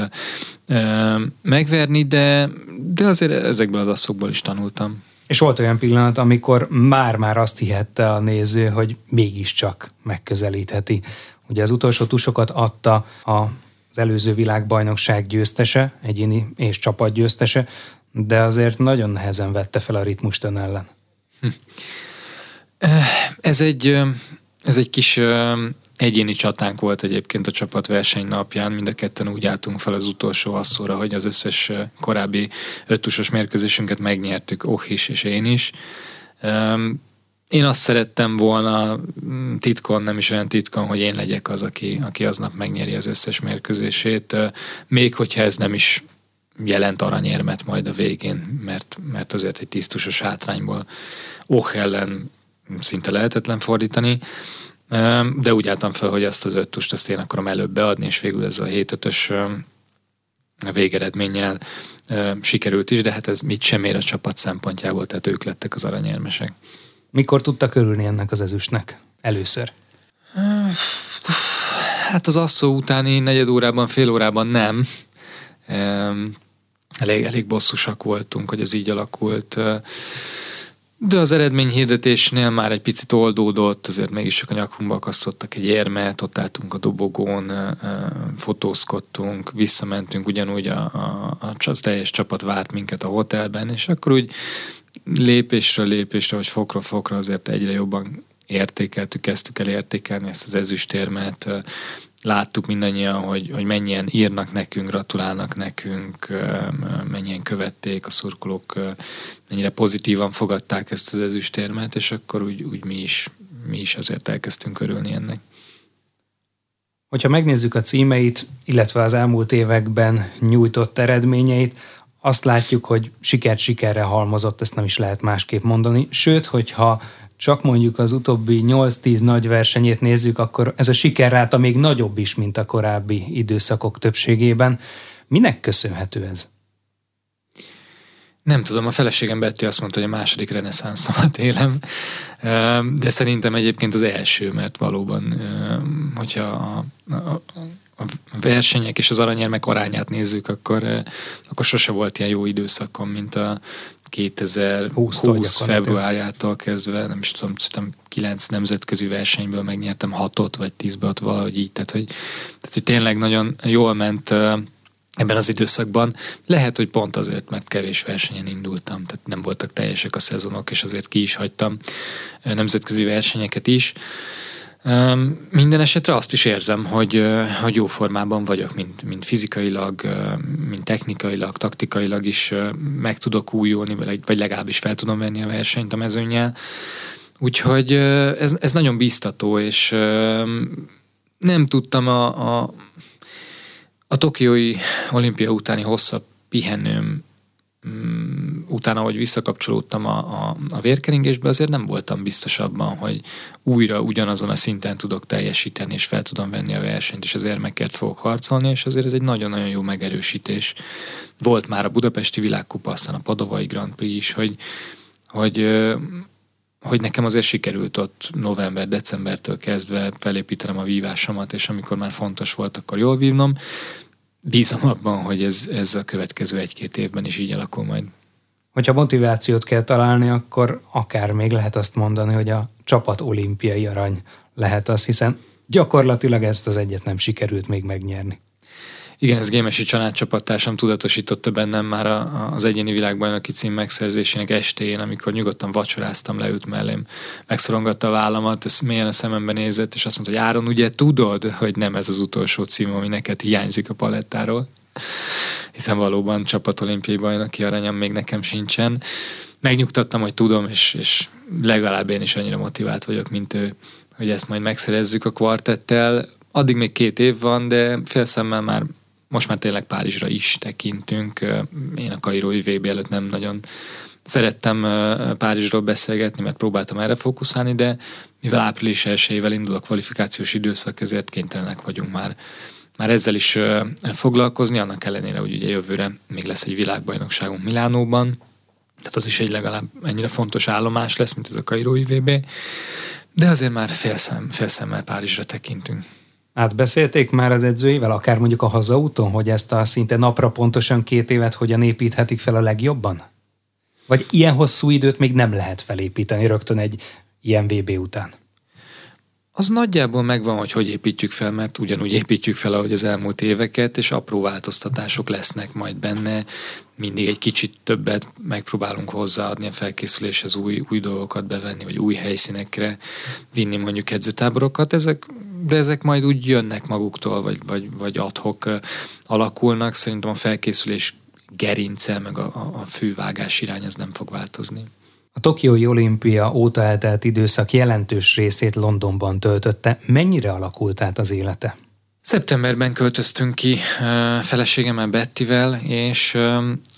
megverni, de, de azért ezekből az asszokból is tanultam. És volt olyan pillanat, amikor már-már azt hihette a néző, hogy mégiscsak megközelítheti. Ugye az utolsó tusokat adta a az előző világbajnokság győztese, egyéni és csapatgyőztese, de azért nagyon nehezen vette fel a ritmust ön ellen. Hm. Ez egy, ez egy kis egyéni csatánk volt egyébként a csapatverseny napján. Mind a ketten úgy álltunk fel az utolsó asszóra, hogy az összes korábbi öttusos mérkőzésünket megnyertük, Oh is és én is. Én azt szerettem volna mm, titkon, nem is olyan titkon, hogy én legyek az, aki, aki aznap megnyeri az összes mérkőzését, még hogyha ez nem is jelent aranyérmet majd a végén, mert, mert azért egy tisztusos hátrányból Oh ellen szinte lehetetlen fordítani, de úgy álltam fel, hogy ezt az öttust azt én akarom előbb beadni, és végül ez a 7 ös végeredménnyel sikerült is, de hát ez mit sem ér a csapat szempontjából, tehát ők lettek az aranyérmesek. Mikor tudtak örülni ennek az ezüstnek? Először. Hát az asszó utáni negyed órában, fél órában nem. Elég, elég bosszusak voltunk, hogy ez így alakult. De az eredményhirdetésnél már egy picit oldódott, azért mégis csak a nyakunkba akasztottak egy érmet, ott álltunk a dobogón, fotózkodtunk, visszamentünk, ugyanúgy a, a, a, a teljes csapat várt minket a hotelben, és akkor úgy lépésről lépésre, vagy fokra fokra azért egyre jobban értékeltük, kezdtük el értékelni ezt az ezüstérmet, láttuk mindannyian, hogy, hogy mennyien írnak nekünk, gratulálnak nekünk, mennyien követték, a szurkolók mennyire pozitívan fogadták ezt az ezüstérmet, és akkor úgy, úgy mi, is, mi is azért elkezdtünk örülni ennek. Hogyha megnézzük a címeit, illetve az elmúlt években nyújtott eredményeit, azt látjuk, hogy sikert sikerre halmozott, ezt nem is lehet másképp mondani. Sőt, hogyha csak mondjuk az utóbbi 8-10 nagy versenyét nézzük, akkor ez a sikerráta még nagyobb is, mint a korábbi időszakok többségében. Minek köszönhető ez? Nem tudom, a feleségem Betty azt mondta, hogy a második reneszánszomat élem, de szerintem egyébként az első, mert valóban, hogyha a, a, a versenyek és az aranyérmek arányát nézzük, akkor, akkor sose volt ilyen jó időszakom, mint a 2020 20 februárjától kezdve, nem is tudom, szerintem 9 nemzetközi versenyből megnyertem 6-ot, vagy 10-ből, valahogy így, tehát hogy, tehát, hogy tényleg nagyon jól ment ebben az időszakban. Lehet, hogy pont azért, mert kevés versenyen indultam, tehát nem voltak teljesek a szezonok, és azért ki is hagytam nemzetközi versenyeket is. Minden esetre azt is érzem, hogy, hogy jó formában vagyok, mint, mint fizikailag, mint technikailag, taktikailag is meg tudok újulni, vagy legalábbis fel tudom venni a versenyt a mezőnyel. Úgyhogy ez, ez nagyon biztató, és nem tudtam a, a, a Tokiói olimpia utáni hosszabb pihenőm Mm, utána, hogy visszakapcsolódtam a, a, a vérkeringésbe, azért nem voltam biztos abban, hogy újra ugyanazon a szinten tudok teljesíteni, és fel tudom venni a versenyt, és az érmekért fogok harcolni, és azért ez egy nagyon-nagyon jó megerősítés. Volt már a Budapesti Világkupa, aztán a Padovai Grand Prix is, hogy, hogy hogy nekem azért sikerült ott november-decembertől kezdve felépítenem a vívásomat, és amikor már fontos volt, akkor jól vívnom bízom abban, hogy ez, ez a következő egy-két évben is így alakul majd. Hogyha motivációt kell találni, akkor akár még lehet azt mondani, hogy a csapat olimpiai arany lehet az, hiszen gyakorlatilag ezt az egyet nem sikerült még megnyerni. Igen, ez Gémesi családcsapattársam tudatosította bennem már a, az egyéni világbajnoki cím megszerzésének estéjén, amikor nyugodtan vacsoráztam, leült mellém, megszorongatta a vállamat, ez mélyen a szemembe nézett, és azt mondta, hogy Áron, ugye tudod, hogy nem ez az utolsó cím, ami neked hiányzik a palettáról? Hiszen valóban csapatolimpiai bajnoki aranyam még nekem sincsen. Megnyugtattam, hogy tudom, és, és legalább én is annyira motivált vagyok, mint ő, hogy ezt majd megszerezzük a kvartettel. Addig még két év van, de félszemmel már most már tényleg Párizsra is tekintünk. Én a Kairói VB előtt nem nagyon szerettem Párizsról beszélgetni, mert próbáltam erre fókuszálni, de mivel április 1 indul a kvalifikációs időszak, ezért kénytelenek vagyunk már már ezzel is foglalkozni, annak ellenére, hogy ugye jövőre még lesz egy világbajnokságunk Milánóban, tehát az is egy legalább ennyire fontos állomás lesz, mint ez a Kairói VB, de azért már félszem, félszemmel Párizsra tekintünk. Átbeszélték már az edzőivel, akár mondjuk a hazaúton, hogy ezt a szinte napra pontosan két évet hogyan építhetik fel a legjobban? Vagy ilyen hosszú időt még nem lehet felépíteni rögtön egy ilyen VB után? Az nagyjából megvan, hogy hogy építjük fel, mert ugyanúgy építjük fel, ahogy az elmúlt éveket, és apró változtatások lesznek majd benne. Mindig egy kicsit többet megpróbálunk hozzáadni a felkészüléshez, új, új dolgokat bevenni, vagy új helyszínekre vinni mondjuk edzőtáborokat. Ezek de ezek majd úgy jönnek maguktól, vagy, vagy, vagy adhok alakulnak. Szerintem a felkészülés gerince, meg a, a fővágás irány az nem fog változni. A Tokiói olimpia óta eltelt időszak jelentős részét Londonban töltötte. Mennyire alakult át az élete? Szeptemberben költöztünk ki feleségemmel Bettivel, és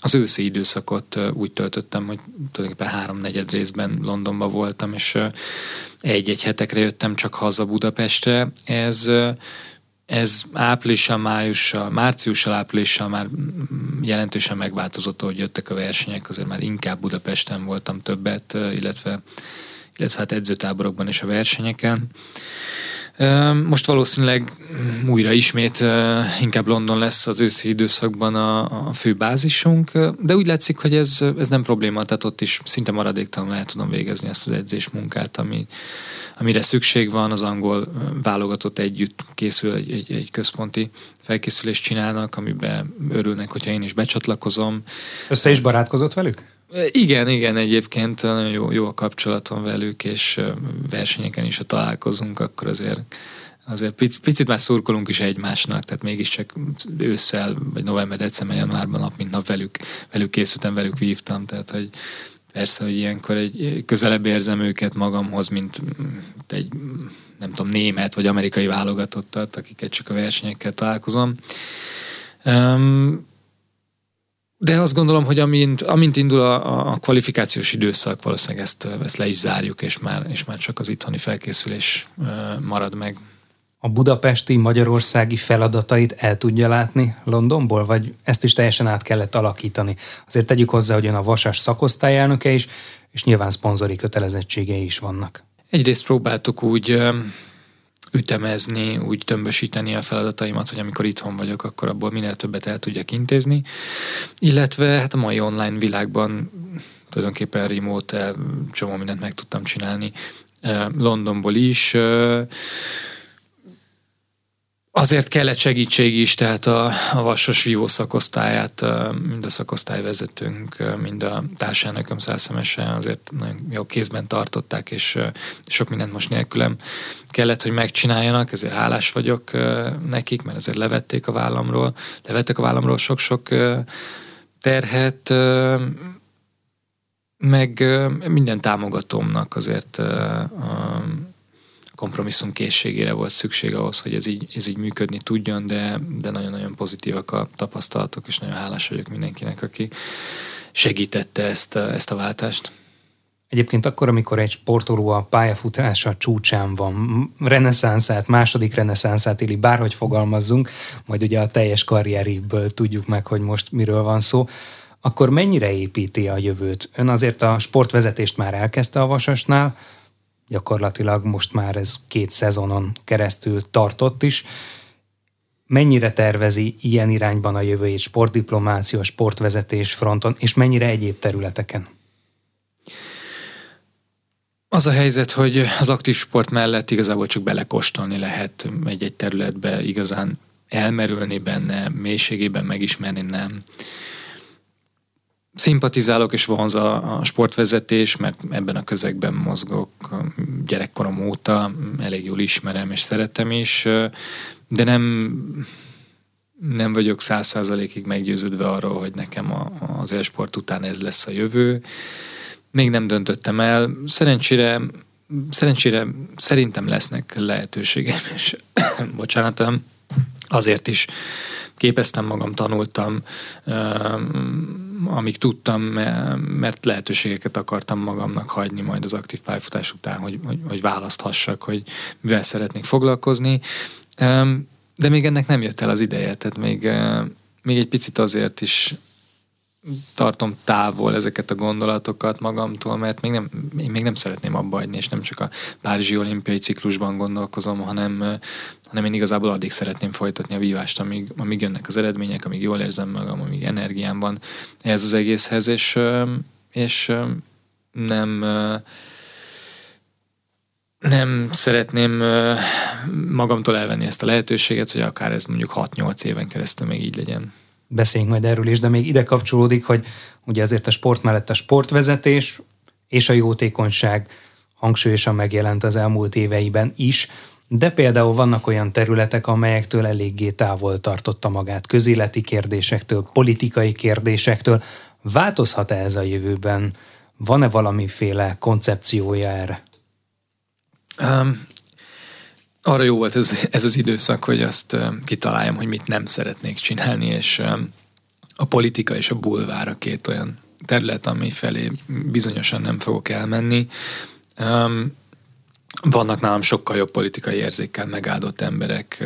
az őszi időszakot úgy töltöttem, hogy tulajdonképpen három-negyed részben Londonban voltam, és egy-egy hetekre jöttem csak haza Budapestre. Ez ez áprilissal, májussal, márciussal, áprilissal már jelentősen megváltozott, hogy jöttek a versenyek, azért már inkább Budapesten voltam többet, illetve, illetve hát edzőtáborokban és a versenyeken. Most valószínűleg újra ismét inkább London lesz az őszi időszakban a, a fő bázisunk, de úgy látszik, hogy ez, ez nem probléma, tehát ott is szinte maradéktalanul el tudom végezni ezt az edzés munkát, ami, amire szükség van, az angol válogatott együtt készül egy, egy, egy központi felkészülést csinálnak, amiben örülnek, hogyha én is becsatlakozom. Össze is barátkozott velük? Igen, igen, egyébként nagyon jó, jó a kapcsolatom velük, és versenyeken is, ha találkozunk, akkor azért azért picit, picit már szurkolunk is egymásnak, tehát mégiscsak ősszel, vagy november, december, januárban nap mint nap velük, velük készültem, velük vívtam, tehát hogy persze, hogy ilyenkor egy közelebb érzem őket magamhoz, mint egy, nem tudom, német vagy amerikai válogatottat, akiket csak a versenyekkel találkozom. De azt gondolom, hogy amint, amint indul a, a kvalifikációs időszak, valószínűleg ezt, ezt le is zárjuk, és már, és már csak az itthoni felkészülés marad meg. A budapesti, magyarországi feladatait el tudja látni Londonból, vagy ezt is teljesen át kellett alakítani? Azért tegyük hozzá, hogy ön a Vasas szakosztályelnöke is, és nyilván szponzori kötelezettségei is vannak. Egyrészt próbáltuk úgy ütemezni, úgy tömbösíteni a feladataimat, hogy amikor itthon vagyok, akkor abból minél többet el tudjak intézni. Illetve hát a mai online világban tulajdonképpen remote csomó mindent meg tudtam csinálni. Londonból is Azért kellett segítség is, tehát a, a Vasas Vívó szakosztályát, mind a szakosztályvezetőnk, mind a társelnököm százszemese azért nagyon jó kézben tartották, és sok mindent most nélkülem kellett, hogy megcsináljanak, ezért hálás vagyok nekik, mert ezért levették a vállamról, levettek a vállamról sok-sok terhet, meg minden támogatómnak azért kompromisszum készségére volt szükség ahhoz, hogy ez így, ez így működni tudjon, de, de nagyon-nagyon pozitívak a tapasztalatok, és nagyon hálás vagyok mindenkinek, aki segítette ezt, ezt a váltást. Egyébként akkor, amikor egy sportoló a pályafutása csúcsán van, reneszánszát, második reneszánszát éli, bárhogy fogalmazzunk, majd ugye a teljes karrieréből tudjuk meg, hogy most miről van szó, akkor mennyire építi a jövőt? Ön azért a sportvezetést már elkezdte a Vasasnál, gyakorlatilag most már ez két szezonon keresztül tartott is. Mennyire tervezi ilyen irányban a jövőjét sportdiplomácia, sportvezetés fronton, és mennyire egyéb területeken? Az a helyzet, hogy az aktív sport mellett igazából csak belekóstolni lehet egy-egy területbe, igazán elmerülni benne, mélységében megismerni nem szimpatizálok és vonz a, a sportvezetés, mert ebben a közegben mozgok gyerekkorom óta, elég jól ismerem és szeretem is, de nem, nem vagyok száz százalékig meggyőződve arról, hogy nekem a, az élsport után ez lesz a jövő. Még nem döntöttem el. Szerencsére, szerencsére szerintem lesznek lehetőségem, és bocsánat, azért is képeztem magam, tanultam, amíg tudtam, mert lehetőségeket akartam magamnak hagyni majd az aktív pályafutás után, hogy, hogy, hogy választhassak, hogy mivel szeretnék foglalkozni. De még ennek nem jött el az ideje, tehát még, még egy picit azért is tartom távol ezeket a gondolatokat magamtól, mert még nem, én még nem szeretném abba hagyni, és nem csak a Párizsi olimpiai ciklusban gondolkozom, hanem, hanem én igazából addig szeretném folytatni a vívást, amíg, amíg jönnek az eredmények, amíg jól érzem magam, amíg energiám van ez az egészhez, és, és nem nem szeretném magamtól elvenni ezt a lehetőséget, hogy akár ez mondjuk 6-8 éven keresztül még így legyen. Beszéljünk majd erről is, de még ide kapcsolódik, hogy ugye azért a sport mellett a sportvezetés és a jótékonyság hangsúlyosan megjelent az elmúlt éveiben is, de például vannak olyan területek, amelyektől eléggé távol tartotta magát közéleti kérdésektől, politikai kérdésektől. Változhat-e ez a jövőben? Van-e valamiféle koncepciója erre? Um, arra jó volt ez, ez az időszak, hogy azt kitaláljam, hogy mit nem szeretnék csinálni, és a politika és a bulvár a két olyan terület, ami felé bizonyosan nem fogok elmenni. Vannak nálam sokkal jobb politikai érzékkel megáldott emberek,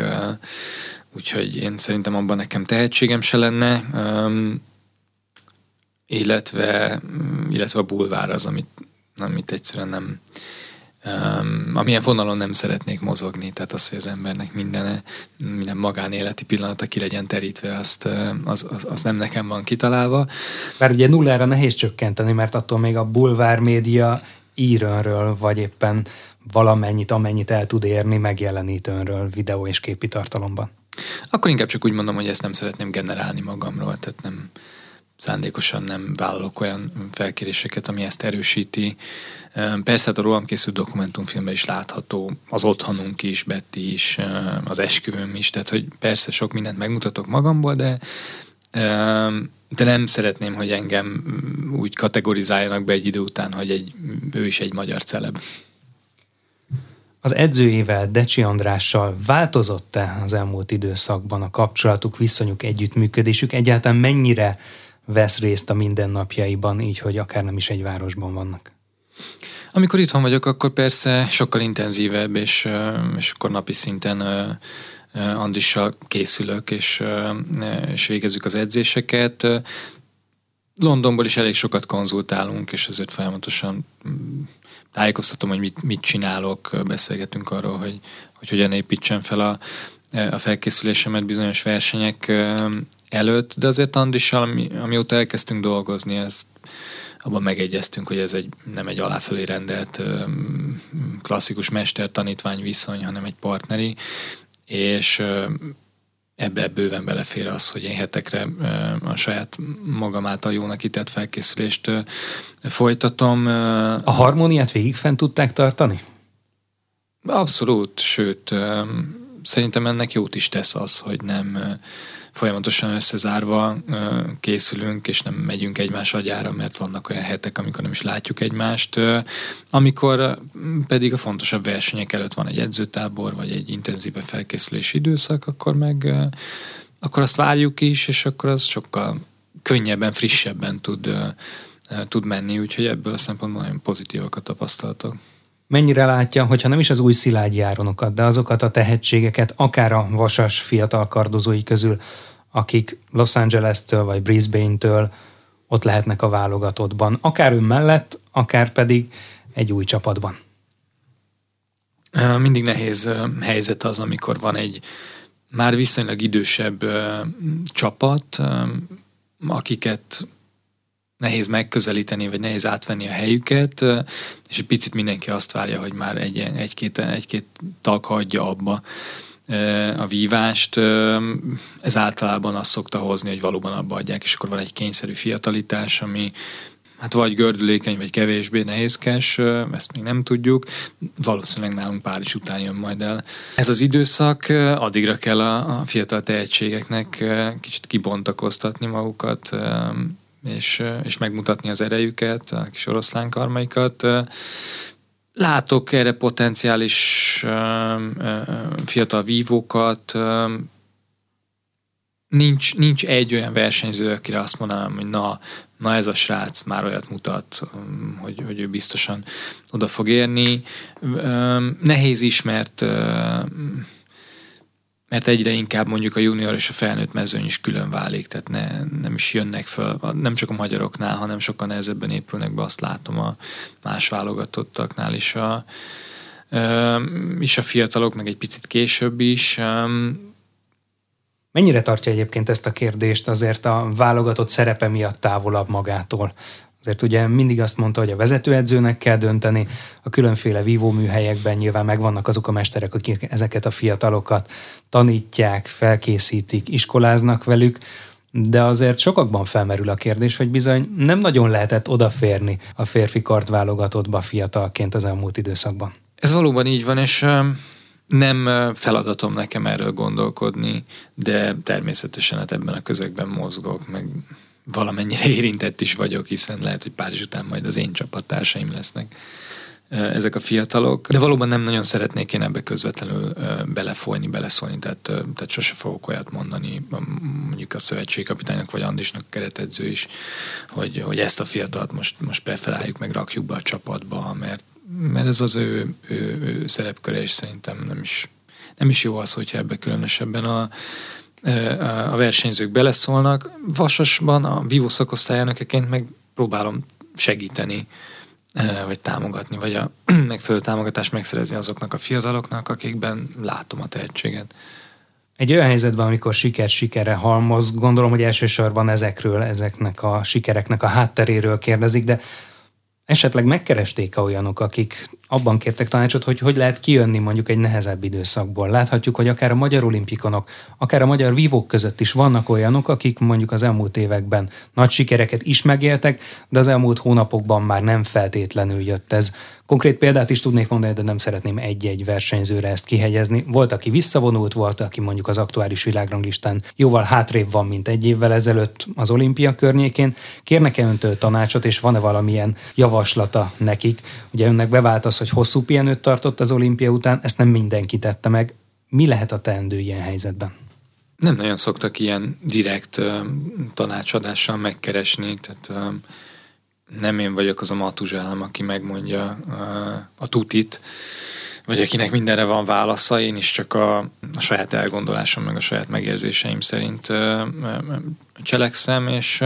úgyhogy én szerintem abban nekem tehetségem se lenne, illetve, illetve a bulvár az, amit, amit egyszerűen nem, amilyen vonalon nem szeretnék mozogni, tehát az, hogy az embernek minden, minden magánéleti pillanata ki legyen terítve, azt, az, az, az nem nekem van kitalálva. Bár ugye nullára nehéz csökkenteni, mert attól még a bulvár média ír önről, vagy éppen valamennyit, amennyit el tud érni, megjelenít önről videó és képi tartalomban. Akkor inkább csak úgy mondom, hogy ezt nem szeretném generálni magamról, tehát nem, szándékosan nem vállalok olyan felkéréseket, ami ezt erősíti. Persze hát a rólam készült dokumentumfilmben is látható, az otthonunk is, Betty is, az esküvőm is, tehát hogy persze sok mindent megmutatok magamból, de de nem szeretném, hogy engem úgy kategorizáljanak be egy idő után, hogy egy, ő is egy magyar celeb. Az edzőjével, Decsi Andrással változott-e az elmúlt időszakban a kapcsolatuk, viszonyuk, együttműködésük? Egyáltalán mennyire vesz részt a mindennapjaiban, így, hogy akár nem is egy városban vannak? Amikor itthon vagyok, akkor persze sokkal intenzívebb, és, és akkor napi szinten Andrissal készülök, és, és végezzük az edzéseket. Londonból is elég sokat konzultálunk, és ezért folyamatosan mm, tájékoztatom, hogy mit, mit csinálok, beszélgetünk arról, hogy, hogy hogyan építsen fel a, a felkészülésemet bizonyos versenyek előtt, de azért Andrissal, ami, amióta elkezdtünk dolgozni, ezt abban megegyeztünk, hogy ez egy, nem egy aláfölé rendelt klasszikus mester-tanítvány viszony, hanem egy partneri, és ebbe bőven belefér az, hogy én hetekre a saját magam által jónak kitett felkészülést folytatom. A harmóniát végig fent tudták tartani? Abszolút, sőt, szerintem ennek jót is tesz az, hogy nem folyamatosan összezárva készülünk, és nem megyünk egymás agyára, mert vannak olyan hetek, amikor nem is látjuk egymást. Amikor pedig a fontosabb versenyek előtt van egy edzőtábor, vagy egy intenzíve felkészülési időszak, akkor meg akkor azt várjuk is, és akkor az sokkal könnyebben, frissebben tud, tud menni, úgyhogy ebből a szempontból nagyon pozitívak a tapasztalatok mennyire látja, hogyha nem is az új szilágyi áronokat, de azokat a tehetségeket, akár a vasas fiatal kardozói közül, akik Los Angeles-től vagy Brisbane-től ott lehetnek a válogatottban, akár ön mellett, akár pedig egy új csapatban. Mindig nehéz helyzet az, amikor van egy már viszonylag idősebb csapat, akiket nehéz megközelíteni, vagy nehéz átvenni a helyüket, és egy picit mindenki azt várja, hogy már egy, egy-két, egy-két tag hagyja abba a vívást. Ez általában azt szokta hozni, hogy valóban abba adják, és akkor van egy kényszerű fiatalitás, ami hát vagy gördülékeny, vagy kevésbé nehézkes, ezt még nem tudjuk. Valószínűleg nálunk Párizs után jön majd el. Ez az időszak, addigra kell a, a fiatal tehetségeknek kicsit kibontakoztatni magukat, és, és megmutatni az erejüket, a kis oroszlán karmaikat. Látok erre potenciális fiatal vívókat, nincs, nincs egy olyan versenyző, akire azt mondanám, hogy na, na ez a srác már olyat mutat, hogy, hogy ő biztosan oda fog érni. Nehéz is, mert mert egyre inkább mondjuk a junior és a felnőtt mezőny is külön válik, tehát ne, nem is jönnek föl, nem csak a magyaroknál, hanem sokkal nehezebben épülnek be, azt látom a más válogatottaknál is a, is a fiatalok, meg egy picit később is. Mennyire tartja egyébként ezt a kérdést azért a válogatott szerepe miatt távolabb magától? Azért ugye mindig azt mondta, hogy a vezetőedzőnek kell dönteni, a különféle vívóműhelyekben nyilván megvannak azok a mesterek, akik ezeket a fiatalokat tanítják, felkészítik, iskoláznak velük, de azért sokakban felmerül a kérdés, hogy bizony nem nagyon lehetett odaférni a férfi kartválogatottba fiatalként az elmúlt időszakban. Ez valóban így van, és nem feladatom nekem erről gondolkodni, de természetesen hát ebben a közegben mozgok, meg valamennyire érintett is vagyok, hiszen lehet, hogy Párizs után majd az én csapattársaim lesznek ezek a fiatalok, de valóban nem nagyon szeretnék én ebbe közvetlenül belefolyni, beleszólni, tehát, tehát sose fogok olyat mondani, mondjuk a szövetségkapitánynak vagy Andisnak a keretedző is, hogy, hogy ezt a fiatalt most, most preferáljuk, meg rakjuk be a csapatba, mert, mert ez az ő, ő, ő szerepköre, és szerintem nem is, nem is jó az, hogyha ebbe különösebben a, a versenyzők beleszólnak. Vasasban a vívó szakosztályánakeként meg próbálom segíteni, vagy támogatni, vagy a megfelelő támogatást megszerezni azoknak a fiataloknak, akikben látom a tehetséget. Egy olyan helyzetben, amikor siker sikerre halmoz, gondolom, hogy elsősorban ezekről, ezeknek a sikereknek a hátteréről kérdezik, de esetleg megkeresték-e olyanok, akik abban kértek tanácsot, hogy hogy lehet kijönni mondjuk egy nehezebb időszakból. Láthatjuk, hogy akár a magyar olimpikonok, akár a magyar vívók között is vannak olyanok, akik mondjuk az elmúlt években nagy sikereket is megéltek, de az elmúlt hónapokban már nem feltétlenül jött ez. Konkrét példát is tudnék mondani, de nem szeretném egy-egy versenyzőre ezt kihegyezni. Volt, aki visszavonult, volt, aki mondjuk az aktuális világranglistán jóval hátrébb van, mint egy évvel ezelőtt az olimpia környékén. Kérnek-e öntől tanácsot, és van-e valamilyen javaslata nekik? Ugye önnek bevált az, hogy hosszú pihenőt tartott az olimpia után, ezt nem mindenki tette meg. Mi lehet a teendő ilyen helyzetben? Nem nagyon szoktak ilyen direkt uh, tanácsadással megkeresni, tehát uh, nem én vagyok az a matuzsállam, aki megmondja a, tutit, vagy akinek mindenre van válasza, én is csak a, a saját elgondolásom, meg a saját megérzéseim szerint cselekszem, és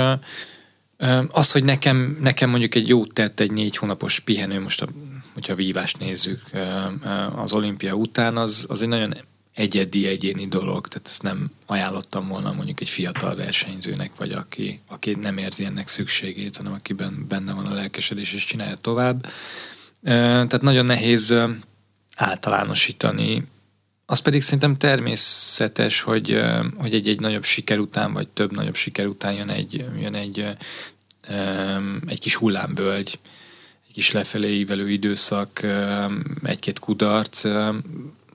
az, hogy nekem, nekem mondjuk egy jót tett egy négy hónapos pihenő, most a, hogyha vívást nézzük az olimpia után, az, az egy nagyon egyedi, egyéni dolog, tehát ezt nem ajánlottam volna mondjuk egy fiatal versenyzőnek, vagy aki, aki nem érzi ennek szükségét, hanem akiben benne van a lelkesedés és csinálja tovább. Tehát nagyon nehéz általánosítani. Az pedig szerintem természetes, hogy, hogy egy-egy nagyobb siker után, vagy több nagyobb siker után jön egy, jön egy, egy kis hullámvölgy, egy kis lefelé ívelő időszak, egy-két kudarc,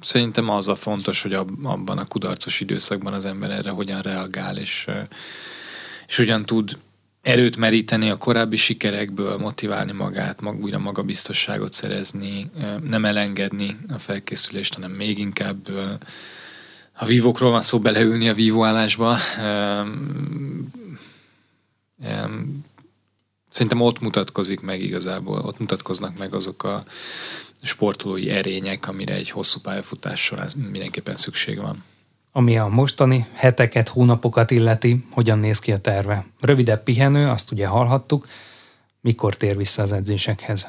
szerintem az a fontos, hogy abban a kudarcos időszakban az ember erre hogyan reagál, és, és hogyan tud erőt meríteni a korábbi sikerekből, motiválni magát, mag, újra magabiztosságot szerezni, nem elengedni a felkészülést, hanem még inkább a vívókról van szó, beleülni a vívóállásba. Szerintem ott mutatkozik meg igazából, ott mutatkoznak meg azok a sportolói erények, amire egy hosszú pályafutás során mindenképpen szükség van. Ami a mostani heteket, hónapokat illeti, hogyan néz ki a terve? Rövidebb pihenő, azt ugye hallhattuk, mikor tér vissza az edzésekhez?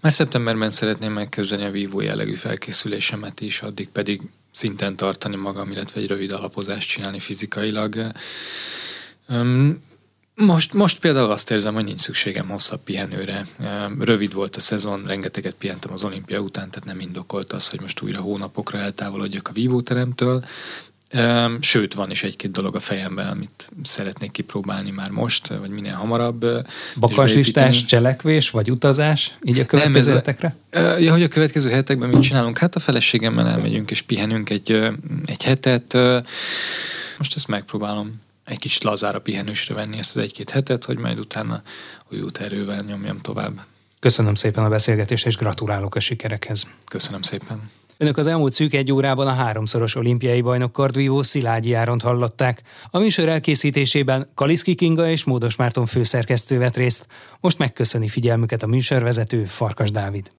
Már szeptemberben szeretném megkezdeni a vívó jellegű felkészülésemet is, addig pedig szinten tartani magam, illetve egy rövid alapozást csinálni fizikailag. Most, most például azt érzem, hogy nincs szükségem hosszabb pihenőre. Rövid volt a szezon, rengeteget pihentem az olimpia után, tehát nem indokolt az, hogy most újra hónapokra eltávolodjak a vívóteremtől. Sőt, van is egy-két dolog a fejemben, amit szeretnék kipróbálni már most, vagy minél hamarabb. Bakaslistás, cselekvés, vagy utazás, így a következő Nem, hetekre? Ja, hogy a következő hetekben mit csinálunk? Hát a feleségemmel elmegyünk és pihenünk egy, egy hetet. Most ezt megpróbálom egy kicsit lazára pihenősre venni ezt az egy-két hetet, hogy majd utána új erővel nyomjam tovább. Köszönöm szépen a beszélgetést, és gratulálok a sikerekhez. Köszönöm szépen. Önök az elmúlt szűk egy órában a háromszoros olimpiai bajnok kardvívó Szilágyi Áront hallották. A műsor elkészítésében Kaliszki Kinga és Módos Márton főszerkesztő vett részt. Most megköszöni figyelmüket a műsorvezető Farkas Dávid.